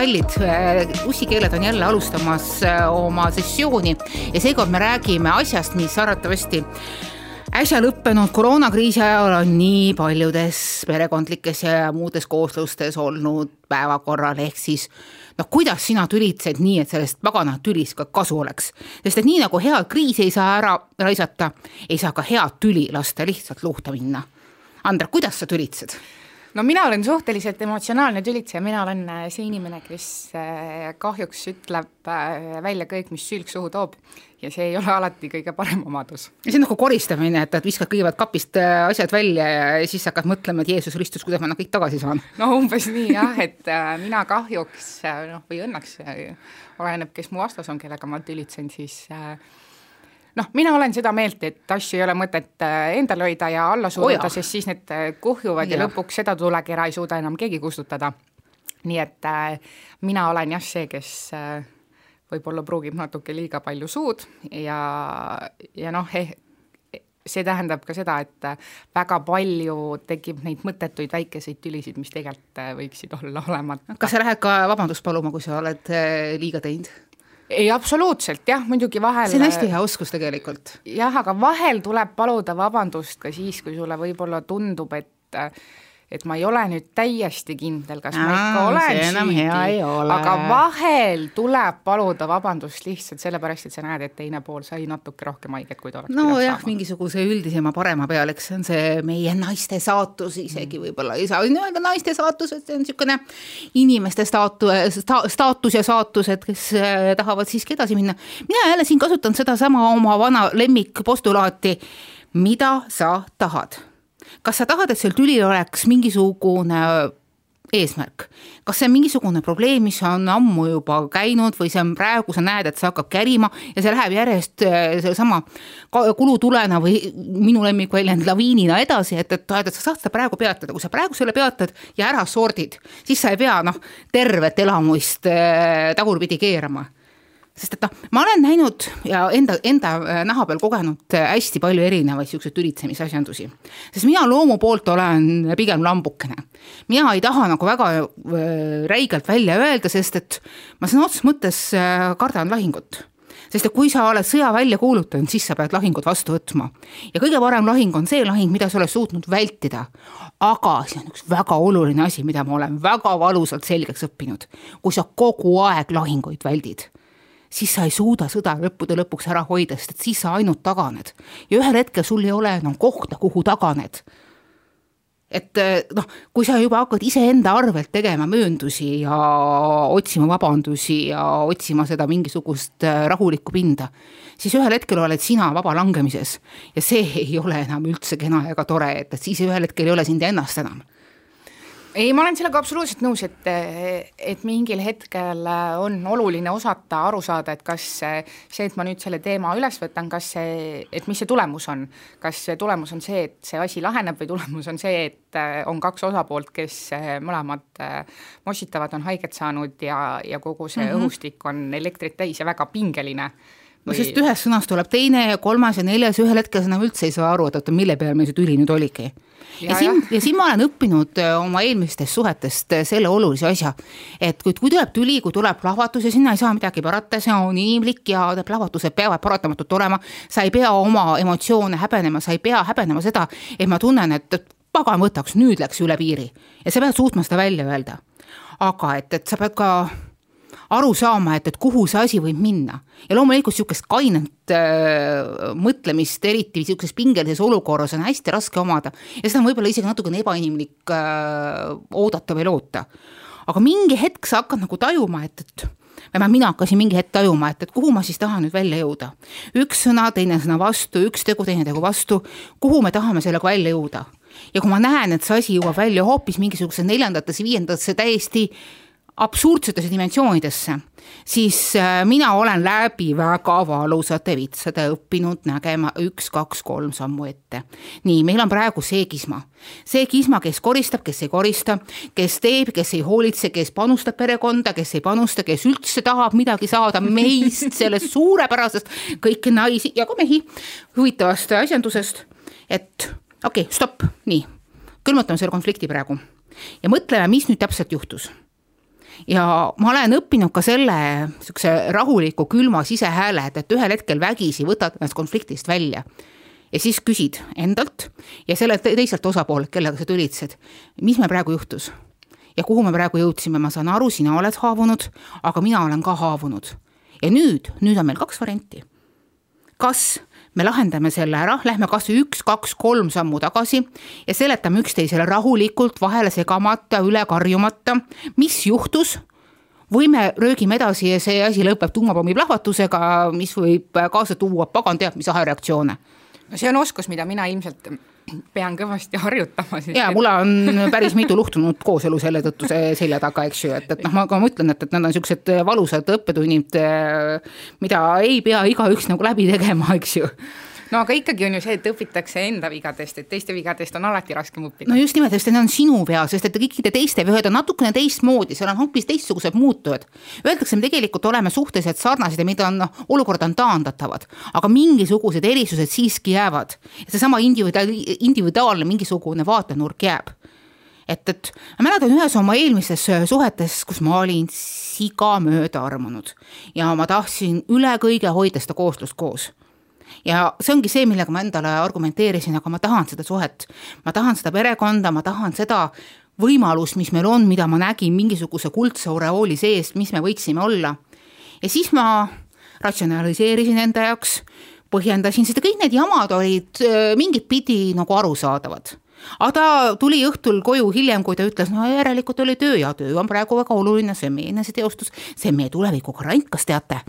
no kallid, ussikeeled on jälle alustamas äh, oma sessiooni ja seekord me räägime asjast, mis arvatavasti äsja lõppenud koroonakriisi ajal on nii paljudes perekondlikes ja muudes kooslustes olnud päevakorral, ehk siis noh, kuidas sina tülitsed nii, et sellest pagana tülist ka kasu oleks. sest et nii nagu head kriisi ei saa ära raisata, ei saa ka head tüli lasta lihtsalt luhta minna. Andra, kuidas sa tülitsed? No mina olen suhteliselt emotsionaalne tülitseja, mina olen äh, see inimene, kes äh, kahjuks ütleb äh, välja kõik, mis sülg suhu toob ja see ei ole alati kõige parem omadus. see on nagu koristamine, et, et viskad kõigepealt kapist asjad välja ja siis hakkad mõtlema, et Jeesus Kristus, kuidas ma nad kõik tagasi saan. no umbes nii jah, et mina kahjuks noh, või õnneks, oleneb, kes mu vastas on, kellega ma tülitsen, siis äh, noh, mina olen seda meelt, et asju ei ole mõtet äh, endal hoida ja alla suruda oh, sest siis need äh, kuhjuvad ja, ja lõpuks seda tulekera ei suuda enam keegi kustutada. nii et äh, mina olen jah see, kes äh, võib-olla pruugib natuke liiga palju suud ja, ja noh eh,, see tähendab ka seda, et äh, väga palju tekib neid mõttetuid väikeseid tülisid, mis tegelikult võiksid olla olemata. kas sa lähed ka vabandust paluma, kui sa oled liiga teinud? Ei, absoluutselt jah, muidugi vahel see on hästi hea oskus tegelikult. jah, aga vahel tuleb paluda vabandust ka siis, kui sulle võib-olla tundub, et et ma ei ole nüüd täiesti kindel, kas Aa, ma ikka olen süüdi, aga vahel tuleb paluda vabandust lihtsalt sellepärast, et sa näed, et teine pool sai natuke rohkem haiget, kui ta oleks nojah, mingisuguse üldisema parema peal, eks see on see meie naiste saatus, isegi mm. võib-olla. Ei saa öelda naiste saatus, et see on niisugune inimeste staatu- sta,, staatus ja saatused, kes äh, tahavad siiski edasi minna. mina jälle siin kasutan sedasama oma vana lemmikpostulaati, mida sa tahad kas sa tahad, et sel tülil oleks mingisugune eesmärk, kas see on mingisugune probleem, mis on ammu juba käinud või see on praegu, sa näed, et see hakkab kärima ja see läheb järjest äh, sellesama kulutulena või minu lemmikväljend laviinina edasi, et, et, et sa saad seda praegu peatada, kui sa praegu selle peatad ja ära sordid, siis sa ei pea noh, tervet elamust äh, tagurpidi keerama sest et noh, ma olen näinud ja enda, enda äh, naha peal kogenud äh, hästi palju erinevaid siukseid ülitsemisasjandusi. sest mina loomu poolt olen pigem lambukene. mina ei taha nagu väga äh, räigelt välja öelda, sest et ma sõna otseses mõttes kardan lahingut sest et kui sa oled sõja välja kuulutanud, siis sa pead lahingut vastu võtma. ja kõige parem lahing on see lahing, mida sa oled suutnud vältida. aga see on üks väga oluline asi, mida ma olen väga valusalt selgeks õppinud. kui sa kogu aeg lahinguid väldid siis sa ei suuda sõda lõppude lõpuks ära hoida, sest et siis sa ainult taganed. ja ühel hetkel sul ei ole enam kohta, kuhu taganed. et eh, noh, kui sa juba hakkad iseenda arvelt tegema mööndusi ja otsima vabandusi ja otsima seda mingisugust eh, rahulikku pinda, siis ühel hetkel oled sina vaba langemises ja see ei ole enam üldse kena ega tore, et, et siis ühel hetkel ei ole sind ennast enam ei, ma olen sellega absoluutselt nõus, et, et mingil hetkel on oluline osata aru saada, et kas see, et ma nüüd selle teema üles võtan, kas see, et mis see tulemus on. kas see tulemus on see, et see asi laheneb või tulemus on see, et on kaks osapoolt, kes mõlemad mossitavad, on haiget saanud ja, ja kogu see mm -hmm. õhustik on elektrit täis ja väga pingeline no sest ühest sõnast tuleb teine ja kolmas ja neljas, ühel hetkel sa enam üldse ei saa aru, et oota, mille peal meil see tüli nüüd oligi. ja, ja siin, ja siin ma olen õppinud äh, oma eelmistest suhetest äh, selle olulise asja, et kui, kui tuleb tüli, kui tuleb plahvatus ja sinna ei saa midagi parata, see on inimlik ja plahvatused peavad paratamatult olema, sa ei pea oma emotsioone häbenema, sa ei pea häbenema seda, et ma tunnen, et pagan võtaks, nüüd läks üle piiri ja sa pead suutma seda välja öelda. aga et, et sa pead ka aru saama, et, et kuhu see asi võib minna. ja loomulikult niisugust kainet äh, mõtlemist, eriti niisuguses pingelises olukorras on hästi raske omada ja seda on võib-olla isegi natukene ebainimlik äh, oodata või loota. aga mingi hetk sa hakkad nagu tajuma, et, et vähemalt mina hakkasin mingi hetk tajuma, et, et kuhu ma siis tahan nüüd välja jõuda. üks sõna, teine sõna vastu, üks tegu, teine tegu vastu, kuhu me tahame sellega välja jõuda ja kui ma näen, et see asi jõuab välja hoopis mingisugusesse neljandatesse, viiendatesse täiesti absurdsetesse dimensioonidesse, siis äh, mina olen läbi väga valusate vitsade õppinud nägema üks, kaks, kolm sammu ette. nii, meil on praegu see kisma, see kisma, kes koristab, kes ei korista, kes teeb, kes ei hoolitse, kes panustab perekonda, kes ei panusta, kes üldse tahab midagi saada meist, sellest suurepärasest kõiki naisi ja ka mehi huvitavast asjandusest. et okei okay,, stopp, nii, külmutame selle konflikti praegu ja mõtleme, mis nüüd täpselt juhtus ja ma olen õppinud ka selle niisuguse rahuliku külma sisehääle, et, et ühel hetkel vägisi võtad ennast konfliktist välja ja siis küsid endalt ja sellelt teiselt osapoolelt, kellega sa tülitsed, mis meil praegu juhtus ja kuhu me praegu jõudsime, ma saan aru, sina oled haavunud, aga mina olen ka haavunud. ja nüüd, nüüd on meil kaks varianti. kas me lahendame selle ära, lähme kasvõi üks, kaks, kolm sammu tagasi ja seletame üksteisele rahulikult, vahele segamata, üle karjumata, mis juhtus? Või me röögime edasi ja see asi lõpeb tuumapommi plahvatusega, mis võib kaasa tuua pagan teab mis ahereaktsioone. No see on oskus, mida mina ilmselt pean kõvasti harjutama. ja mul on päris mitu luhtunud kooselu selle tõttu selja taga, eks ju, et, et noh, ma ka mõtlen, et, et need on niisugused valusad õppetunnid, mida ei pea igaüks nagu läbi tegema, eks ju no aga ikkagi on ju see, et õpitakse enda vigadest, et teiste vigadest on alati raskem õppida. no just nimelt, sest need on sinu peal, sest et kõikide teiste vead on natukene teistmoodi, seal on hoopis teistsugused muutujad. Öeldakse, me tegelikult oleme suhteliselt sarnased ja mida on noh, olukorrad on taandatavad, aga mingisugused erisused siiski jäävad. seesama individuaal, individuaalne mingisugune vaatenurk jääb et, et ma mäletan ühes oma eelmistes suhetes, kus ma olin siga mööda armunud ja ma tahtsin üle kõige hoida seda kooslust koos ja see ongi see, millega ma endale argumenteerisin, aga ma tahan seda suhet, ma tahan seda perekonda, ma tahan seda võimalust, mis meil on, mida ma nägin mingisuguse kuldse oreooli sees, mis me võiksime olla. ja siis ma ratsionaliseerisin enda jaoks, põhjendasin seda, kõik need jamad olid äh, mingit pidi nagu arusaadavad. Aga ta tuli õhtul koju hiljem, kui ta ütles, no järelikult oli töö ja töö on praegu väga oluline, see on meie eneseteostus, see on meie tuleviku garant, kas teate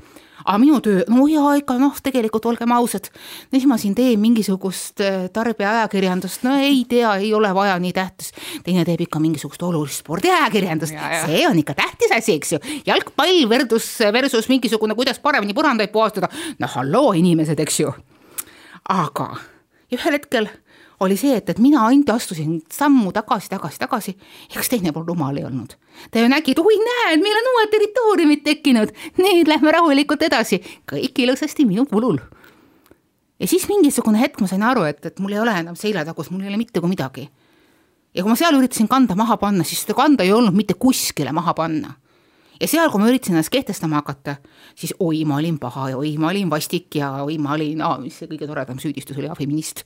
aga minu töö, no jaa, ikka noh, tegelikult olgem ausad, mis ma siin teen, mingisugust äh, tarbijaajakirjandust, no ei tea, ei ole vaja nii tähtis. teine teeb ikka mingisugust olulist spordiajakirjandust, see on ikka tähtis asi, eks ju. jalgpall versus, versus mingisugune, kuidas paremini põrandaid puhastada, no halloo, inimesed, eks ju. aga ühel hetkel oli see, et, et mina ainult astusin sammu tagasi, tagasi, tagasi, ega teine pool rumal ei olnud. ta ju nägi, et oi näed, meil on uued territooriumid tekkinud, nüüd lähme rahulikult edasi, kõik ilusasti minu kulul. ja siis mingisugune hetk ma sain aru, et, et mul ei ole enam seljatagus, mul ei ole mitte kui midagi. ja kui ma seal üritasin kanda maha panna, siis seda kanda ei olnud mitte kuskile maha panna ja seal, kui ma üritasin ennast kehtestama hakata, siis oi, ma olin paha ja oi, ma olin vastik ja oi, ma olin, mis see kõige toredam süüdistus oli, feminist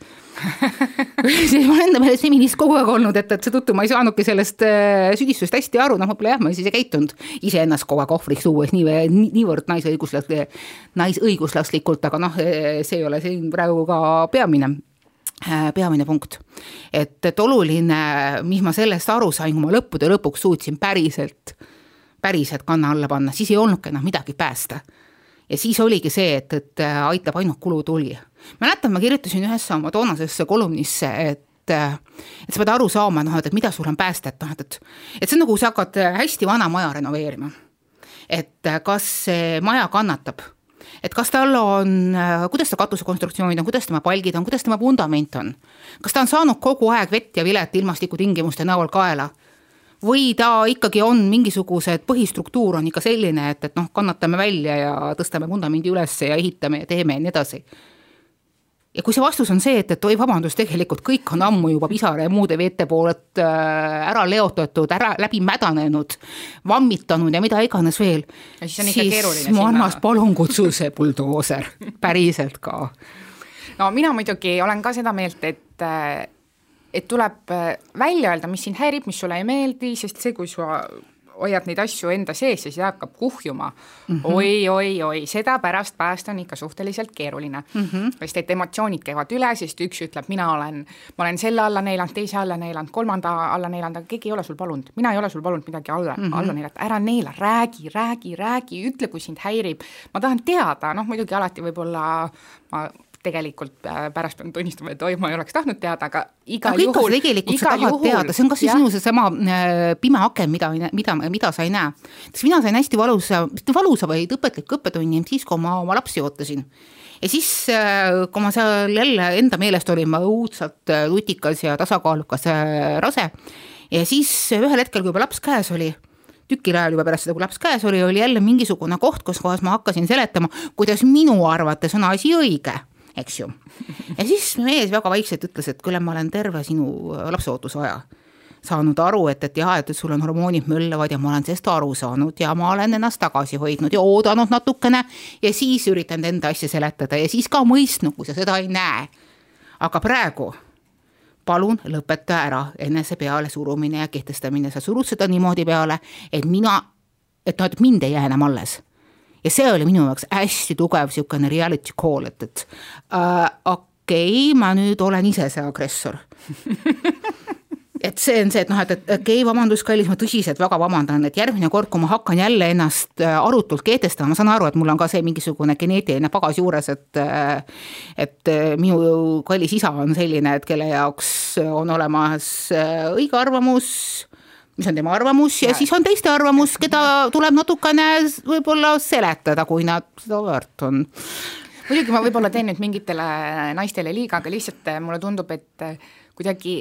siis ma olen enda meelest feminist kogu aeg olnud, et, et seetõttu ma ei saanudki sellest äh, süüdistusest hästi aru, noh, võib-olla jah, ma siis ei käitunud iseennast kogu aeg ohvriks tuues nii, nii, niivõrd naisõiguslas-, naisõiguslaslikult, aga noh, see ei ole siin praegu ka peamine äh, peamine punkt. et, et oluline, mis ma sellest aru sain, kui ma lõppude lõpuks suutsin päriselt äh, päriselt kanna alla panna, siis ei olnudki enam midagi päästa. ja siis oligi see, et, et äh, aitab ainult kulutuli. mäletan, ma kirjutasin ühesse oma toonasesse kolumnisse, et äh, et sa pead aru saama, noh, et, et mida sul on päästa, et noh, et, et et see on nagu sa hakkad äh, hästi vana maja renoveerima. et kas see maja kannatab, et kas tal on, kuidas ta katusekonstruktsioonid on, kuidas tema palgid on, kuidas tema vundament on, kas ta on saanud kogu aeg vett ja vilet ilmastikutingimuste näol kaela või ta ikkagi on mingisugused, põhistruktuur on ikka selline, et, et noh, kannatame välja ja tõstame vundamendi üles ja ehitame ja teeme ja nii edasi. ja kui see vastus on see, et, et oi, vabandust, tegelikult kõik on ammu juba pisara ja muude veete poolelt äh, ära leotatud, ära läbi mädanenud, vammitanud ja mida iganes veel, siis, siis mu armas, palun kutsu see buldooser, päriselt ka. no mina muidugi olen ka seda meelt, et äh, et tuleb äh, välja öelda, mis sind häirib, mis sulle ei meeldi, sest see, kui sa hoiad neid asju enda sees ja siis hakkab kuhjuma mm -hmm. oi, oi, oi, seda pärast päästa on ikka suhteliselt keeruline mm. -hmm. sest et emotsioonid käivad üle, sest üks ütleb, mina olen, ma olen selle alla neelanud, teise alla neelanud, kolmanda alla neelanud, aga keegi ei ole sul palunud, mina ei ole sul palunud midagi alla mm, -hmm. alla neelata, ära neela, räägi, räägi, räägi, ütle, kui sind häirib. ma tahan teada, noh muidugi alati võib-olla ma tegelikult äh, pärast pean tunnistama, et oi, ma ei oleks tahtnud teada, aga igal aga juhul. tegelikult sa tahad juhul, teada, see on kas või sinu seesama äh, pime aken, mida, mida, mida sa ei näe. sest mina sain hästi valusa, mitte valusa, vaid õpetliku õppetunni siis, kui ma oma lapsi ootasin ja siis, äh, kui ma seal jälle enda meelest olin ma õudselt lutikas ja tasakaalukas rase ja siis ühel hetkel, kui juba laps käes oli, tükil ajal juba pärast seda, kui laps käes oli, oli jälle mingisugune koht, kus kohas ma hakkasin seletama, kuidas minu arvates on asi õige eks ju. ja siis mees väga vaikselt ütles, et kuule, ma olen terve sinu lapseootuse aja saanud aru, et, et jah, et sul on hormoonid möllavad ja ma olen sellest aru saanud ja ma olen ennast tagasi hoidnud ja oodanud natukene ja siis üritanud enda asja seletada ja siis ka mõistnud, kui sa seda ei näe. aga praegu palun lõpeta ära enese peale surumine ja kehtestamine, sa surud seda niimoodi peale, et mina, et noh, et mind ei jää enam alles. Ja see oli minu jaoks hästi tugev niisugune reality call, et, et äh, okei okay,, ma nüüd olen ise see agressor. Et see on see, et noh, et, et okei okay,, vabandust, kallis, ma tõsiselt väga vabandan, et järgmine kord, kui ma hakkan jälle ennast äh, arutult kehtestama, ma saan aru, et mul on ka see mingisugune geneetiline pagas juures, et äh, et äh, minu kallis isa on selline, et kelle jaoks on olemas õige arvamus, mis on tema arvamus ja, ja siis on teiste arvamus, keda tuleb natukene võib-olla seletada, kui nad seda väärt on. Muidugi ma võib-olla teen nüüd mingitele naistele liiga, aga lihtsalt mulle tundub, et kuidagi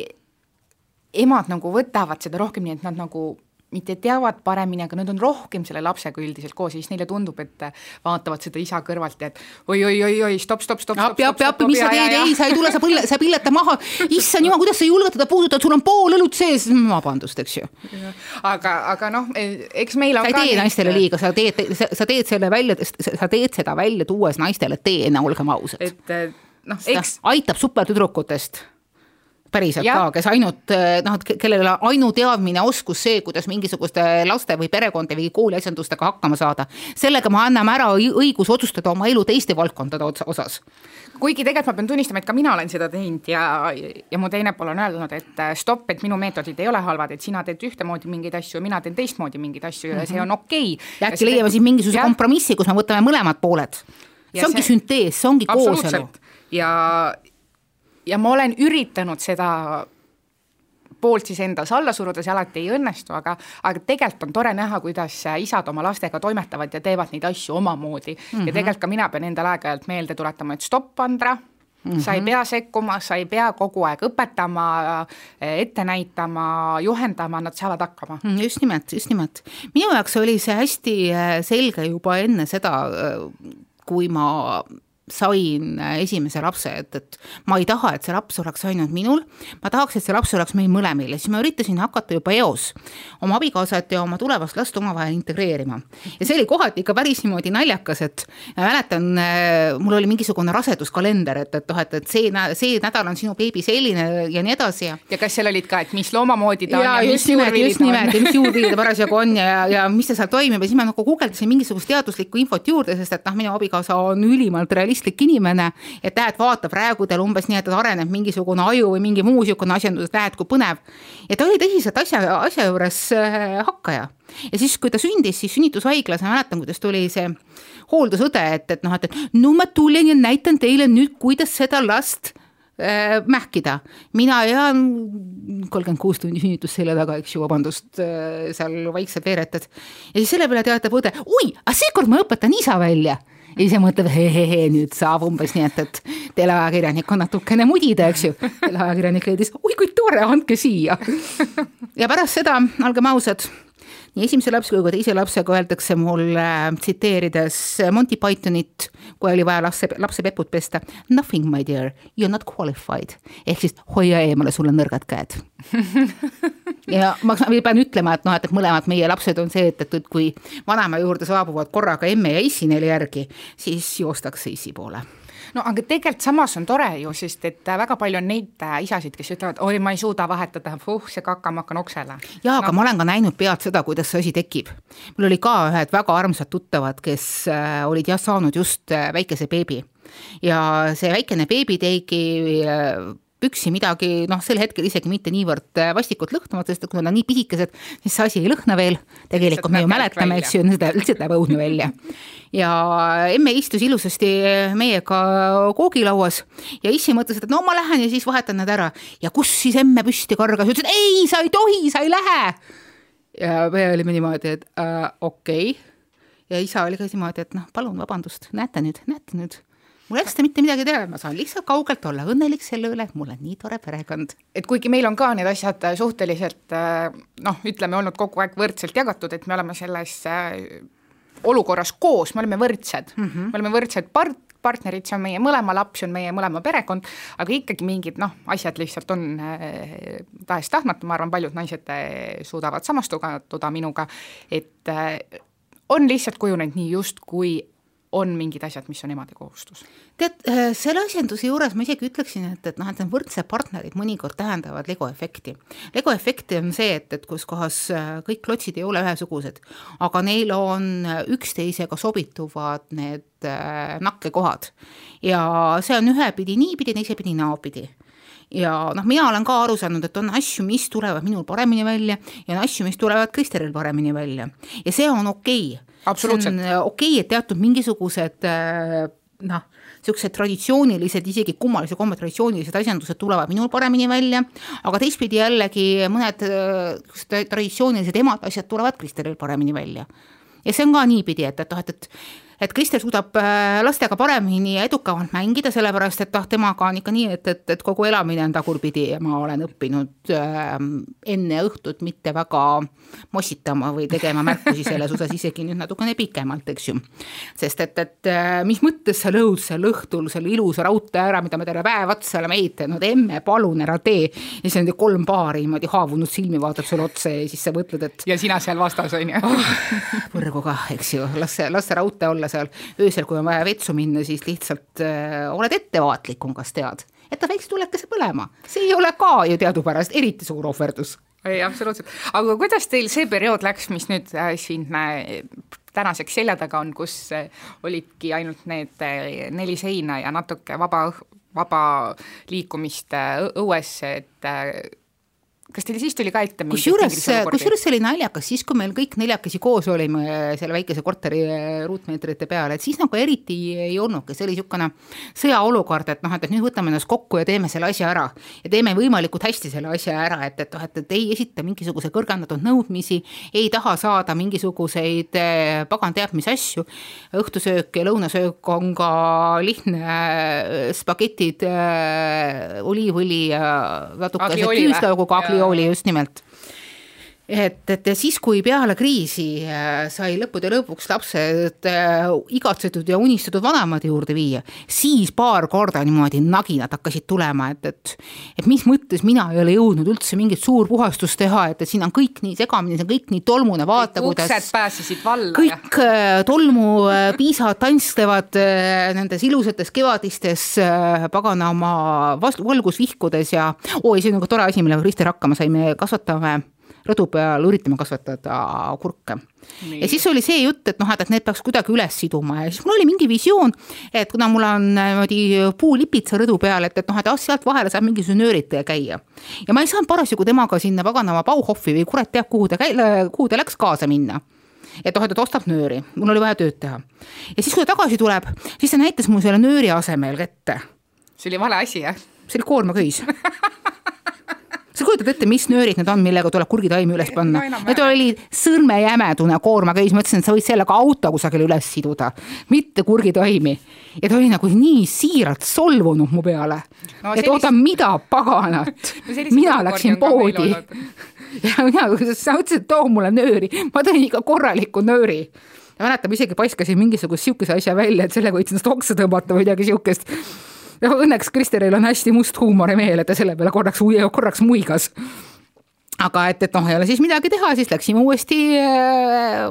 emad nagu võtavad seda rohkem nii, et nad nagu mitte teavad paremini, aga nad on rohkem selle lapsega üldiselt koos ja siis neile tundub, et vaatavad seda isa kõrvalt ja et oi-oi-oi-oi, stopp, stopp, stopp. appi, appi, appi, mis sa teed, ei, sa ei tule, sa põlle, sa pilleta maha, issand jumal, kuidas sa julged teda puudutada, sul on pool õlut sees, vabandust, eks ju. aga, aga noh, eks meil on sa ei tee naistele liiga, sa teed, sa teed selle välja, sa teed seda välja tuues naistele teene, olgem ausad. et noh, eks. aitab supertüdrukutest päriselt ja. ka, kes ainult noh, kellel on ainuteadmine, oskus see, kuidas mingisuguste laste või perekonda või kooliasjandustega hakkama saada. sellega me anname ära õiguse otsustada oma elu teiste valdkondade osas kuigi tegelikult ma pean tunnistama, et ka mina olen seda teinud ja, ja mu teine pool on öelnud, et äh, stopp, et minu meetodid ei ole halvad, et sina teed ühtemoodi mingeid asju, mina teen teistmoodi mingeid asju ja mm -hmm. see on okei okay.. ja äkki leiame siis mingisuguse kompromissi, kus me võtame mõlemad pooled. see ongi see... süntees, see ongi kooselu. ja, ja ma olen üritanud seda poolt siis endas alla suruda, see alati ei õnnestu, aga, aga tegelikult on tore näha, kuidas isad oma lastega toimetavad ja teevad neid asju omamoodi mm. -hmm. ja mhm. tegelikult ka mina pean endale aeg-ajalt meelde tuletama, et stopp, Andra Mm -hmm. sa ei pea sekkuma, sa ei pea kogu aeg õpetama, ette näitama, juhendama, nad saavad hakkama. Mm, just nimelt, just nimelt. minu jaoks oli see hästi äh, selge juba enne seda, äh, kui ma sain äh, esimese lapse, et, et ma ei taha, et see laps oleks ainult minul, ma tahaks, et see laps oleks meil mõlemil ja siis ma üritasin hakata juba eos oma abikaasat ja oma tulevast last omavahel integreerima. ja see oli kohati ikka päris niimoodi naljakas, et mäletan, äh, mul oli mingisugune raseduskalender, et, et noh, et, et see, see nädal on sinu beebi selline ja nii edasi ja. ja kas seal olid ka, et mis loomamoodi ta ja, on ja mis juurvillid on? nimelt, ja mis juurvillid ta parasjagu on ja, ja mis ta seal toimib ja siis ma nagu guugeldasin mingisugust teaduslikku infot juurde, sest et noh, minu abikaasa on ülimalt realistlik realistlik inimene, et näed, vaata praegu teil umbes nii, et areneb mingisugune aju või mingi muu niisugune asjandus, näed, kui põnev. ja ta oli tõsiselt asja, asja juures äh, hakkaja. ja siis, kui ta sündis, siis sünnitushaiglas, ma mäletan, kuidas tuli see hooldusõde, et, et noh, et, et no ma tulen ja näitan teile nüüd, kuidas seda last äh, mähkida. mina jään kolmkümmend kuus tundi sünnitus selja taga, eks ju, vabandust äh,, seal vaikselt veeretad. ja siis selle peale teatab õde, oi, aga seekord ma õpetan isa välja ja ise mõtleb, hehehe, nüüd saab umbes nii, et, et teleajakirjanik on natukene mudida, eks ju. teleajakirjanik leidis, oi kui tore, andke siia. ja pärast seda, olgem ausad, nii esimese lapse kui ka teise lapsega öeldakse mulle tsiteerides Monty Pythonit, kui oli vaja lapse, lapsepeput pesta. Nothing, my dear, you are not qualified. ehk siis hoia eemale, sul on nõrgad käed ja ma pean ütlema, et noh, et, mõlemad meie lapsed on see, et, et kui vanaema juurde saabuvad korraga emme ja issi neile järgi, siis joostakse issi poole no aga tegelikult samas on tore ju, sest et äh, väga palju on neid äh, isasid, kes ütlevad, oi, ma ei suuda vahetada, puh, see kaka, ma hakkan oksele. jaa, aga no. ma olen ka näinud pealt seda, kuidas see asi tekib. mul oli ka ühed väga armsad tuttavad, kes äh, olid jah saanud just väikese beebi ja see väikene beebi tegi püksi midagi, noh, sel hetkel isegi mitte niivõrd äh, vastikut lõhnavat, sest kui nad on nii pisikesed, siis see asi ei lõhna veel. tegelikult me ju mäletame, eks ju, seda lihtsalt läheb õudne välja. ja emme istus ilusasti meiega koogilauas ja issi mõtles, et no ma lähen ja siis vahetan nad ära. ja kus siis emme püsti kargas, ütles, et ei, sa ei tohi, sa ei lähe. ja me olime niimoodi, et äh, okei okay. ja isa oli ka niimoodi, et noh, palun vabandust, näete nüüd, näete nüüd mul ei hakka mitte midagi teha, ma saan lihtsalt kaugelt olla õnnelik selle üle, et mul on nii tore perekond. et kuigi meil on ka need asjad äh, suhteliselt äh, noh, ütleme olnud kogu aeg võrdselt jagatud, et me oleme selles äh, olukorras koos, me oleme võrdsed mm, -hmm. me oleme võrdsed part-, partnerid, see on meie mõlema laps, see on meie mõlema perekond, aga ikkagi mingid noh, asjad lihtsalt on äh, tahes-tahtmata, ma arvan, paljud naised äh, suudavad samastuda minuga, et äh, on lihtsalt kujunenud nii, justkui on mingid asjad, mis on emade kohustus. tead, äh, selle asjanduse juures ma isegi ütleksin, et, et noh, et need võrdsed partnerid mõnikord tähendavad Lego efekti. Lego efekti on see, et, et kus kohas äh, kõik klotsid ei ole ühesugused, aga neil on üksteisega sobituvad need äh, nakkekohad. ja see on ühepidi niipidi, teisepidi naapidi ja noh, mina olen ka aru saanud, et on asju, mis tulevad minul paremini välja ja on asju, mis tulevad Kristeril paremini välja ja see on okei okay absoluutselt. okei okay,, et teatud mingisugused äh, noh, niisugused traditsioonilised, isegi kummalise komme traditsioonilised asjandused tulevad minul paremini välja, aga teistpidi jällegi mõned äh, traditsioonilised emade asjad tulevad Kristelil paremini välja. ja see on ka niipidi, et, et noh, et, et et Kristel suudab äh, lastega paremini ja edukamalt mängida, sellepärast et noh, temaga on ikka nii, et, et, et kogu elamine on tagurpidi ja ma olen õppinud äh, enne õhtut mitte väga mossitama või tegema märkusi selles osas isegi nüüd natukene pikemalt, eks ju. sest et, et äh, mis mõttes sa lõhud seal õhtul selle ilusa raudtee ära, mida me terve päev otsa oleme ehitanud, emme, palun ära tee. ja siis on kolm paari niimoodi haavunud silmi vaatab sulle otsa ja siis sa mõtled, et. ja sina seal vastas on ju oh,. põrgu kah, eks ju, las see, las see raudtee olla seal öösel, kui on vaja vetsu minna, siis lihtsalt äh, oled ettevaatlikum, kas tead, et ta väikse tulekese põlema, see ei ole ka ju teadupärast eriti suur ohverdus. Ei, absoluutselt, aga kuidas teil see periood läks, mis nüüd äh, siin äh, tänaseks selja taga on, kus äh, olidki ainult need äh, neli seina ja natuke vaba, vaba liikumist äh, õues, et äh, kas teil siis tuli ka ette kusjuures, kusjuures see oli naljakas, siis kui meil kõik neljakesi koos olime selle väikese korteri äh, ruutmeetrite peal, et siis nagu eriti ei olnudki, see oli niisugune sõjaolukord, et noh, et, et nüüd võtame ennast kokku ja teeme selle asja ära. ja teeme võimalikult hästi selle asja ära, et, et noh, et, et ei esita mingisuguse kõrgendatud nõudmisi, ei taha saada mingisuguseid äh, pagan teab mis asju, õhtusöök ja lõunasöök on ka lihtne äh, spagetid, oliivõli ja natuke küüslauguga agli oli just nimelt et, et siis, kui peale kriisi äh, sai lõppude lõpuks lapsed äh, igatsetud ja unistatud vanemate juurde viia, siis paar korda niimoodi naginad hakkasid tulema, et, et et mis mõttes mina ei ole jõudnud üldse mingit suurpuhastust teha, et, et siin on kõik nii segamini, see on kõik nii tolmune, vaata kuidas uksed pääsesid valla. kõik ja... Äh, tolmupiisad tantslevad nendes ilusates kevadistes pagana oma valgusvihkudes ja oi, see on nagu tore asi, millega Krister hakkama sai, me kasvatame rõdu peal üritame kasvatada kurke. ja siis oli see jutt, et noh, et, et need peaks kuidagi üles siduma ja siis mul oli mingi visioon, et kuna mul on niimoodi puulipitsa rõdu peal, et, et noh, et ah, sealt vahele saab mingisuguse nööritaja käia. ja ma ei saanud parasjagu temaga sinna paganama Bauhofi või kurat teab, kuhu ta käi-, kuhu ta läks kaasa minna et noh, et ta ostab nööri, mul oli vaja tööd teha. ja siis, kui ta tagasi tuleb, siis ta näitas mulle selle nööri asemel kätte. see oli vale asi, jah? see oli koormaköis sa kujutad ette, mis nöörid need on, millega tuleb kurgitaimi üles panna. no,? Need olid sõrmejämedune koormaköis, mõtlesin, et sa võid sellega auto kusagil üles siduda, mitte kurgitaimi. ja ta oli nagu nii siiralt solvunud mu peale no,, et oota, mida paganat. No,, mina läksin poodi. ja mina, sa mõtlesid, et too mulle nööri, ma tõin ikka korraliku nööri. Ja mäletan, ma isegi paiskasin mingisugust sihukese asja välja, et sellega võid ennast oksa tõmmata või midagi sihukest ja õnneks Kristeril on hästi must huumorimeel, et ta selle peale korraks, korraks muigas aga et, et noh, ei ole siis midagi teha, siis läksime uuesti äh,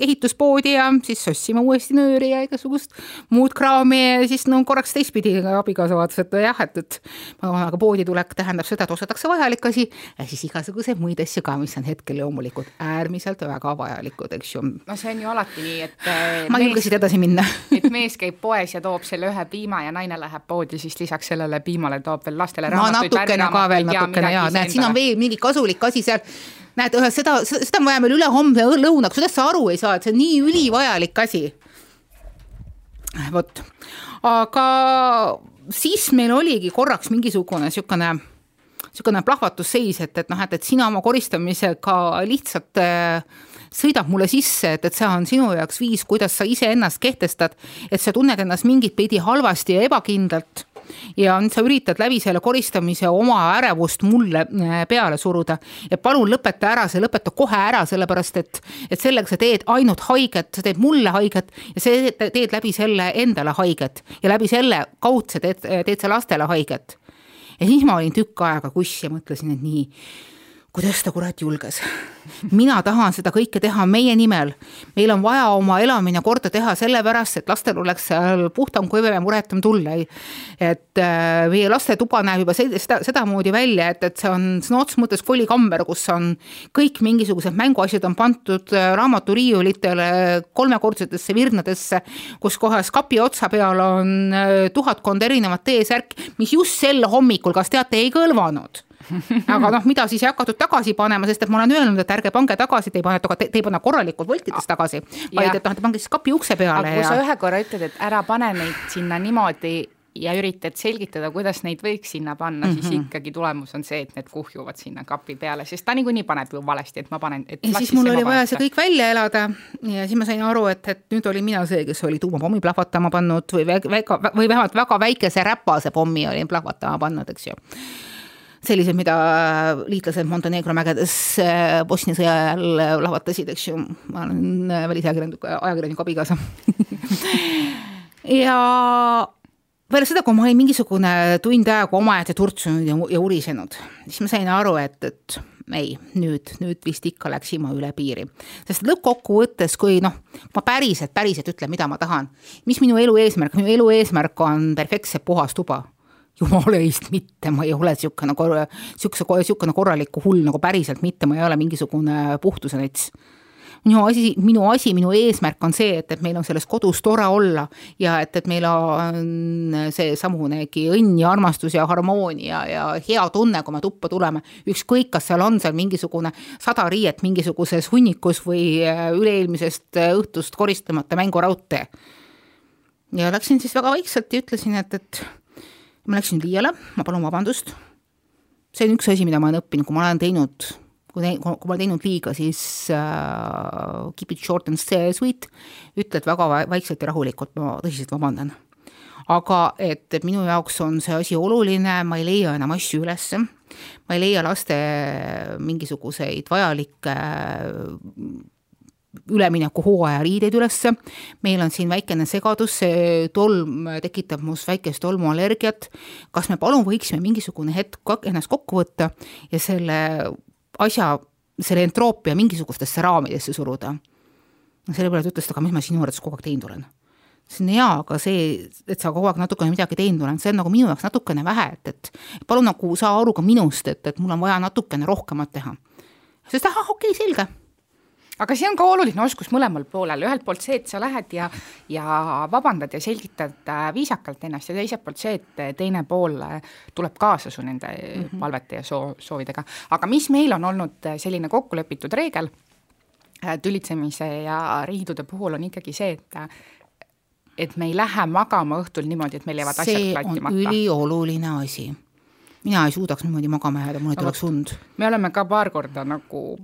ehituspoodi ja siis ostsime uuesti nööri ja igasugust muud kraami ja siis no korraks teistpidi abikaasa vaatas, et jah, et, et aga poodi tulek tähendab seda, et ostetakse vajalik asi ja siis igasuguseid muid asju ka, mis on hetkel loomulikult äärmiselt väga vajalikud, eks ju. no see on ju alati nii, et äh, ma ei julge siit edasi minna. et mees käib poes ja toob selle ühe piima ja naine läheb poodi, siis lisaks sellele piimale toob veel lastele no, ka veel natukene ja näed, siin on veel mingi kasulik asi seal. Näed, seda, seda on vaja meil ülehomme lõunaks, kuidas sa aru ei saa, et see on nii ülivajalik asi. vot, aga siis meil oligi korraks mingisugune niisugune, niisugune plahvatusseis, et, et noh, et, et sina oma koristamisega lihtsalt äh, sõidab mulle sisse, et, et see on sinu jaoks viis, kuidas sa iseennast kehtestad, et sa tunned ennast mingit pidi halvasti ja ebakindlalt ja nüüd sa üritad läbi selle koristamise oma ärevust mulle peale suruda. et palun lõpeta ära see, lõpeta kohe ära, sellepärast et, et sellega sa teed ainult haiget, sa teed mulle haiget ja sa teed läbi selle endale haiget ja läbi selle kaudse teed, teed sa lastele haiget. ja siis ma olin tükk aega kuss ja mõtlesin, et nii kuidas ta kurat julges. mina tahan seda kõike teha meie nimel. meil on vaja oma elamine korda teha sellepärast, et lastel oleks seal puhtam, kuivam ja muretum tulla. et äh, meie lastetuba näeb juba seda, sedamoodi välja, et, et see on sõna otseses mõttes kolikamber, kus on kõik mingisugused mänguasjad on pandud äh, raamaturiiulitele kolmekordsetesse virnadesse, kus kohas kapi otsa peal on äh, tuhatkond erinevat T-särki, mis just sel hommikul, kas teate, ei kõlvanud aga noh, mida siis ei hakatud tagasi panema, sest et ma olen öelnud, et ärge pange tagasi, te ei pane, te ei pane korralikult voltides tagasi, vaid et noh, te pange siis kapi ukse peale. aga kui ja... sa ühe korra ütled, et ära pane neid sinna niimoodi ja üritad selgitada, kuidas neid võiks sinna panna mm, -hmm. siis mhm. ikkagi tulemus on see, et need kuhjuvad sinna kapi peale, sest ta niikuinii paneb ju valesti, et ma panen. ja siis mul oli vaja see kõik välja elada ja siis ma sain aru, et, et nüüd olin mina see, kes oli tuumapommi plahvatama pannud või väga, või vähemalt väga väikese räpase pommi olin plahvatama pannud, eks ju sellised, mida liitlased Montenegro mägedes äh, Bosnia sõja ajal äh, lahvatasid, eks ju, ma olen äh, välisajakirjaniku, ajakirjaniku abikaasa. Ja peale seda, kui ma olin mingisugune tund aega omaette turtsunud ja, ja urisenud, siis ma sain aru, et, et ei, nüüd, nüüd vist ikka läks ilma üle piiri. sest lõppkokkuvõttes, kui noh, ma päriselt, päriselt ütlen, mida ma tahan, mis minu elu eesmärk, minu elu eesmärk on perfektselt puhas tuba jumala eest mitte, ma ei ole niisugune kor-, niisuguse, niisugune korraliku hull nagu päriselt mitte, ma ei ole mingisugune puhtuse nets. minu asi, minu asi, minu eesmärk on see, et, et meil on selles kodus tore olla ja et, et meil on seesamunegi õnn ja armastus ja harmoonia ja hea tunne, kui me tuppa tuleme. ükskõik, kas seal on seal mingisugune sada riiet mingisuguses hunnikus või äh, üle-eelmisest äh, õhtust koristamata mänguraudtee. ja läksin siis väga vaikselt ja ütlesin, et, et ma läksin liiale, ma palun vabandust. see on üks asi, mida ma olen õppinud, kui ma olen teinud, kui, kui ma olen teinud liiga, siis äh, keep it short and sweet, ütled väga vaikselt ja rahulikult, ma tõsiselt vabandan. aga et, minu jaoks on see asi oluline, ma ei leia enam asju ülesse, ma ei leia laste mingisuguseid vajalikke üleminekuhooaja riideid ülesse. meil on siin väikene segadus, see tolm tekitab must väikest tolmuallergiat. kas me palun võiksime mingisugune hetk ennast kokku võtta ja selle asja, selle entroopia mingisugustesse raamidesse suruda? selle peale ta ütles, et aga mis ma sinu arvates kogu aeg teinud olen ütlesin jaa, aga see, et sa kogu aeg natukene midagi teinud oled, see on nagu minu jaoks natukene vähe, et, et palun nagu saa aru ka minust, et, et mul on vaja natukene rohkemat teha. siis ta, ahah, okei okay,, selge aga see on ka oluline oskus mõlemal poolel, ühelt poolt see, et sa lähed ja, ja vabandad ja selgitad äh, viisakalt ennast ja teiselt poolt see, et teine pool äh, tuleb kaasa su nende mm -hmm. palvete ja soo-, soovidega. aga mis meil on olnud äh, selline kokkulepitud reegel tülitsemise ja riidude puhul on ikkagi see, et et me ei lähe magama õhtul niimoodi, et meil jäävad asjad klattimata. see on ülioluline asi mina ei suudaks niimoodi magama jääda, mul ei tuleks und. me oleme ka paar korda nagu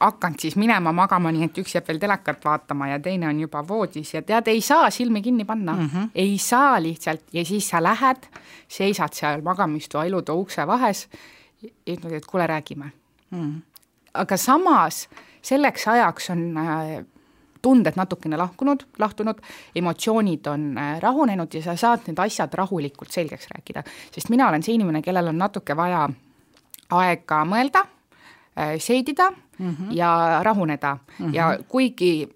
hakanud siis minema magama, nii et üks jääb veel telekat vaatama ja teine on juba voodis ja tead, ei saa silmi kinni panna mm, -hmm. ei saa lihtsalt ja siis sa lähed, seisad seal magamistoa ilutoa ukse vahes ja ütled, et kuule, räägime mm. -hmm. aga samas selleks ajaks on äh, tunded natukene lahkunud, lahtunud, emotsioonid on äh, rahunenud ja sa saad need asjad rahulikult selgeks rääkida. sest mina olen see inimene, kellel on natuke vaja aega mõelda seedida mm -hmm. ja rahuneda mm -hmm. ja kuigi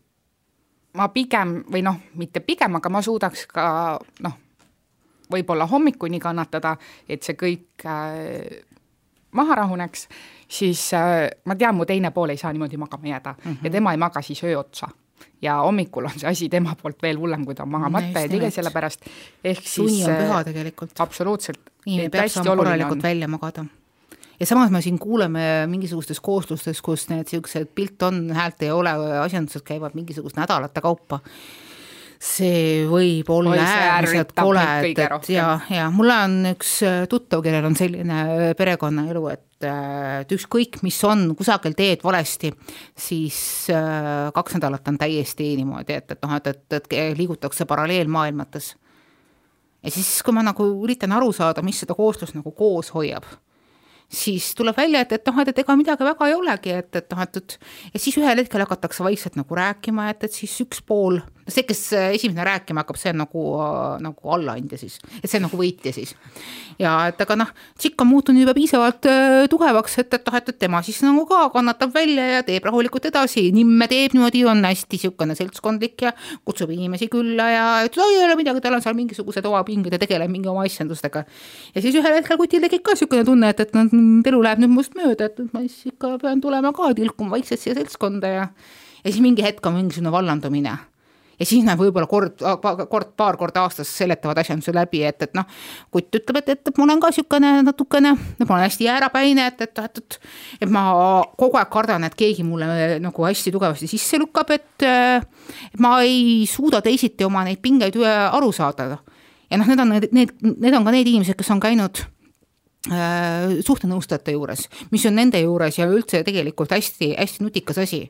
ma pigem või noh, mitte pigem, aga ma suudaks ka noh, võib-olla hommikuni kannatada, et see kõik äh, maha rahuneks, siis äh, ma tean, mu teine pool ei saa niimoodi magama jääda mm -hmm. ja tema ei maga siis öö otsa ja hommikul on see asi tema poolt veel hullem, kui ta on magamata ja tege sellepärast, ehk siis suni on püha tegelikult. absoluutselt. inimene peab saama korralikult välja magada ja samas me siin kuuleme mingisugustes kooslustes, kus need niisugused pilt on, häält ei ole, asjandused käivad mingisugust nädalate kaupa. See võib olla Oi, äärmiselt kole, et, et ja, ja mulle on üks tuttav, kellel on selline perekonnaelu, et et ükskõik, mis on, kusagil teed valesti, siis äh, kaks nädalat on täiesti niimoodi, et, et noh, et, et, et liigutakse paralleelmaailmates. Ja siis, kui ma nagu üritan aru saada, mis seda kooslust nagu koos hoiab siis tuleb välja, et, et noh, et, et ega midagi väga ei olegi, et, et noh, et, et ja siis ühel hetkel hakatakse vaikselt nagu rääkima, et, et siis üks pool, see, kes esimene rääkima hakkab, see on nagu, nagu allaandja siis, et see on nagu võitja siis. ja et aga noh, tšikk on muutunud juba piisavalt äh, tugevaks, et, et noh, et, et tema siis nagu ka kannatab välja ja teeb rahulikult edasi, nimme teeb niimoodi, on hästi niisugune seltskondlik ja kutsub inimesi külla ja ütleb, ei ole midagi, tal on seal mingisugused omapinged ja tegeleb mingi oma asjandustega. ja siis ühel hetkel kutil tekib ka niisugune tunne, et, et noh, elu läheb nüüd must mööda, et ma siis ikka pean tulema ka tilkuma vaikselt siia seltskonda ja ja siis mingi hetk on mingisugune vallandumine. Ja siis nad võib-olla kord, kord, paar korda aastas seletavad asjanduse läbi, et, et noh, kutt ütleb, et, et, et ma olen ka niisugune natukene, ma olen hästi jäärapäine, et, et, et, et et ma kogu aeg kardan, et keegi mulle nagu hästi tugevasti sisse lükkab, et et ma ei suuda teisiti oma neid pingeid aru saada. ja noh, need on need, need, need on ka need inimesed, kes on käinud suhtenõustajate juures, mis on nende juures ja üldse tegelikult hästi-hästi nutikas asi.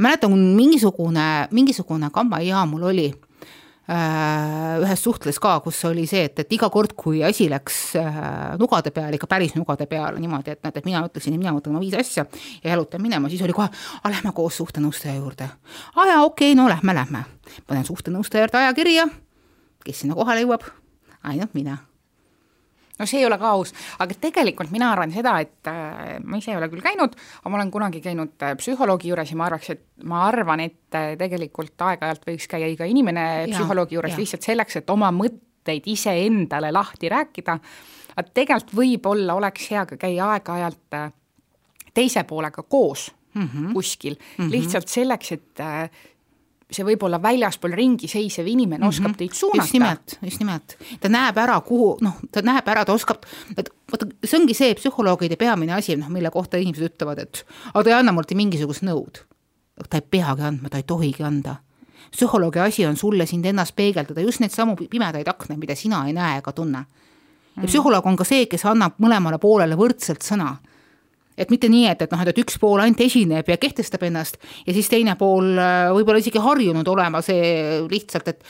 Mäletan, mingisugune, mingisugune kammaia mul oli äh, ühes suhtles ka, kus oli see, et, et iga kord, kui asi läks äh, nugade peale, ikka päris nugade peale niimoodi, et näed, et mina ütlesin, et mina mõtlen oma viis asja ja jalutan minema, siis oli kohe, aga lähme koos suhtenõustaja juurde. aa jaa, okei okay,, no lähme, lähme. panen suhtenõustaja juurde aja kirja, kes sinna kohale jõuab? ainult mina no see ei ole ka aus, aga tegelikult mina arvan seda, et äh, ma ise ei ole küll käinud, aga ma olen kunagi käinud äh, psühholoogi juures ja ma arvaks, et ma arvan, et äh, tegelikult aeg-ajalt võiks käia iga inimene ja, psühholoogi juures ja. lihtsalt selleks, et oma mõtteid iseendale lahti rääkida, aga tegelikult võib-olla oleks hea ka käia aeg-ajalt teise poolega koos mm -hmm. kuskil mm, -hmm. lihtsalt selleks, et see võib olla väljaspool ringi seisev inimene mm -hmm. oskab teid suunata. just nimelt, just nimelt. ta näeb ära, kuhu, noh, ta näeb ära, ta oskab, et vaata, see ongi see psühholoogide peamine asi, noh, mille kohta inimesed ütlevad, et aga ta ei anna mulle mingisugust nõud. ta ei peagi andma, ta ei tohigi anda. psühholoogi asi on sulle sind ennast peegeldada, just neid samu pimedaid aknaid, mida sina ei näe ega tunne. ja mhm. psühholoog on ka see, kes annab mõlemale poolele võrdselt sõna et mitte nii, et, et noh, et üks pool ainult esineb ja kehtestab ennast ja siis teine pool äh, võib-olla isegi harjunud olema see lihtsalt, et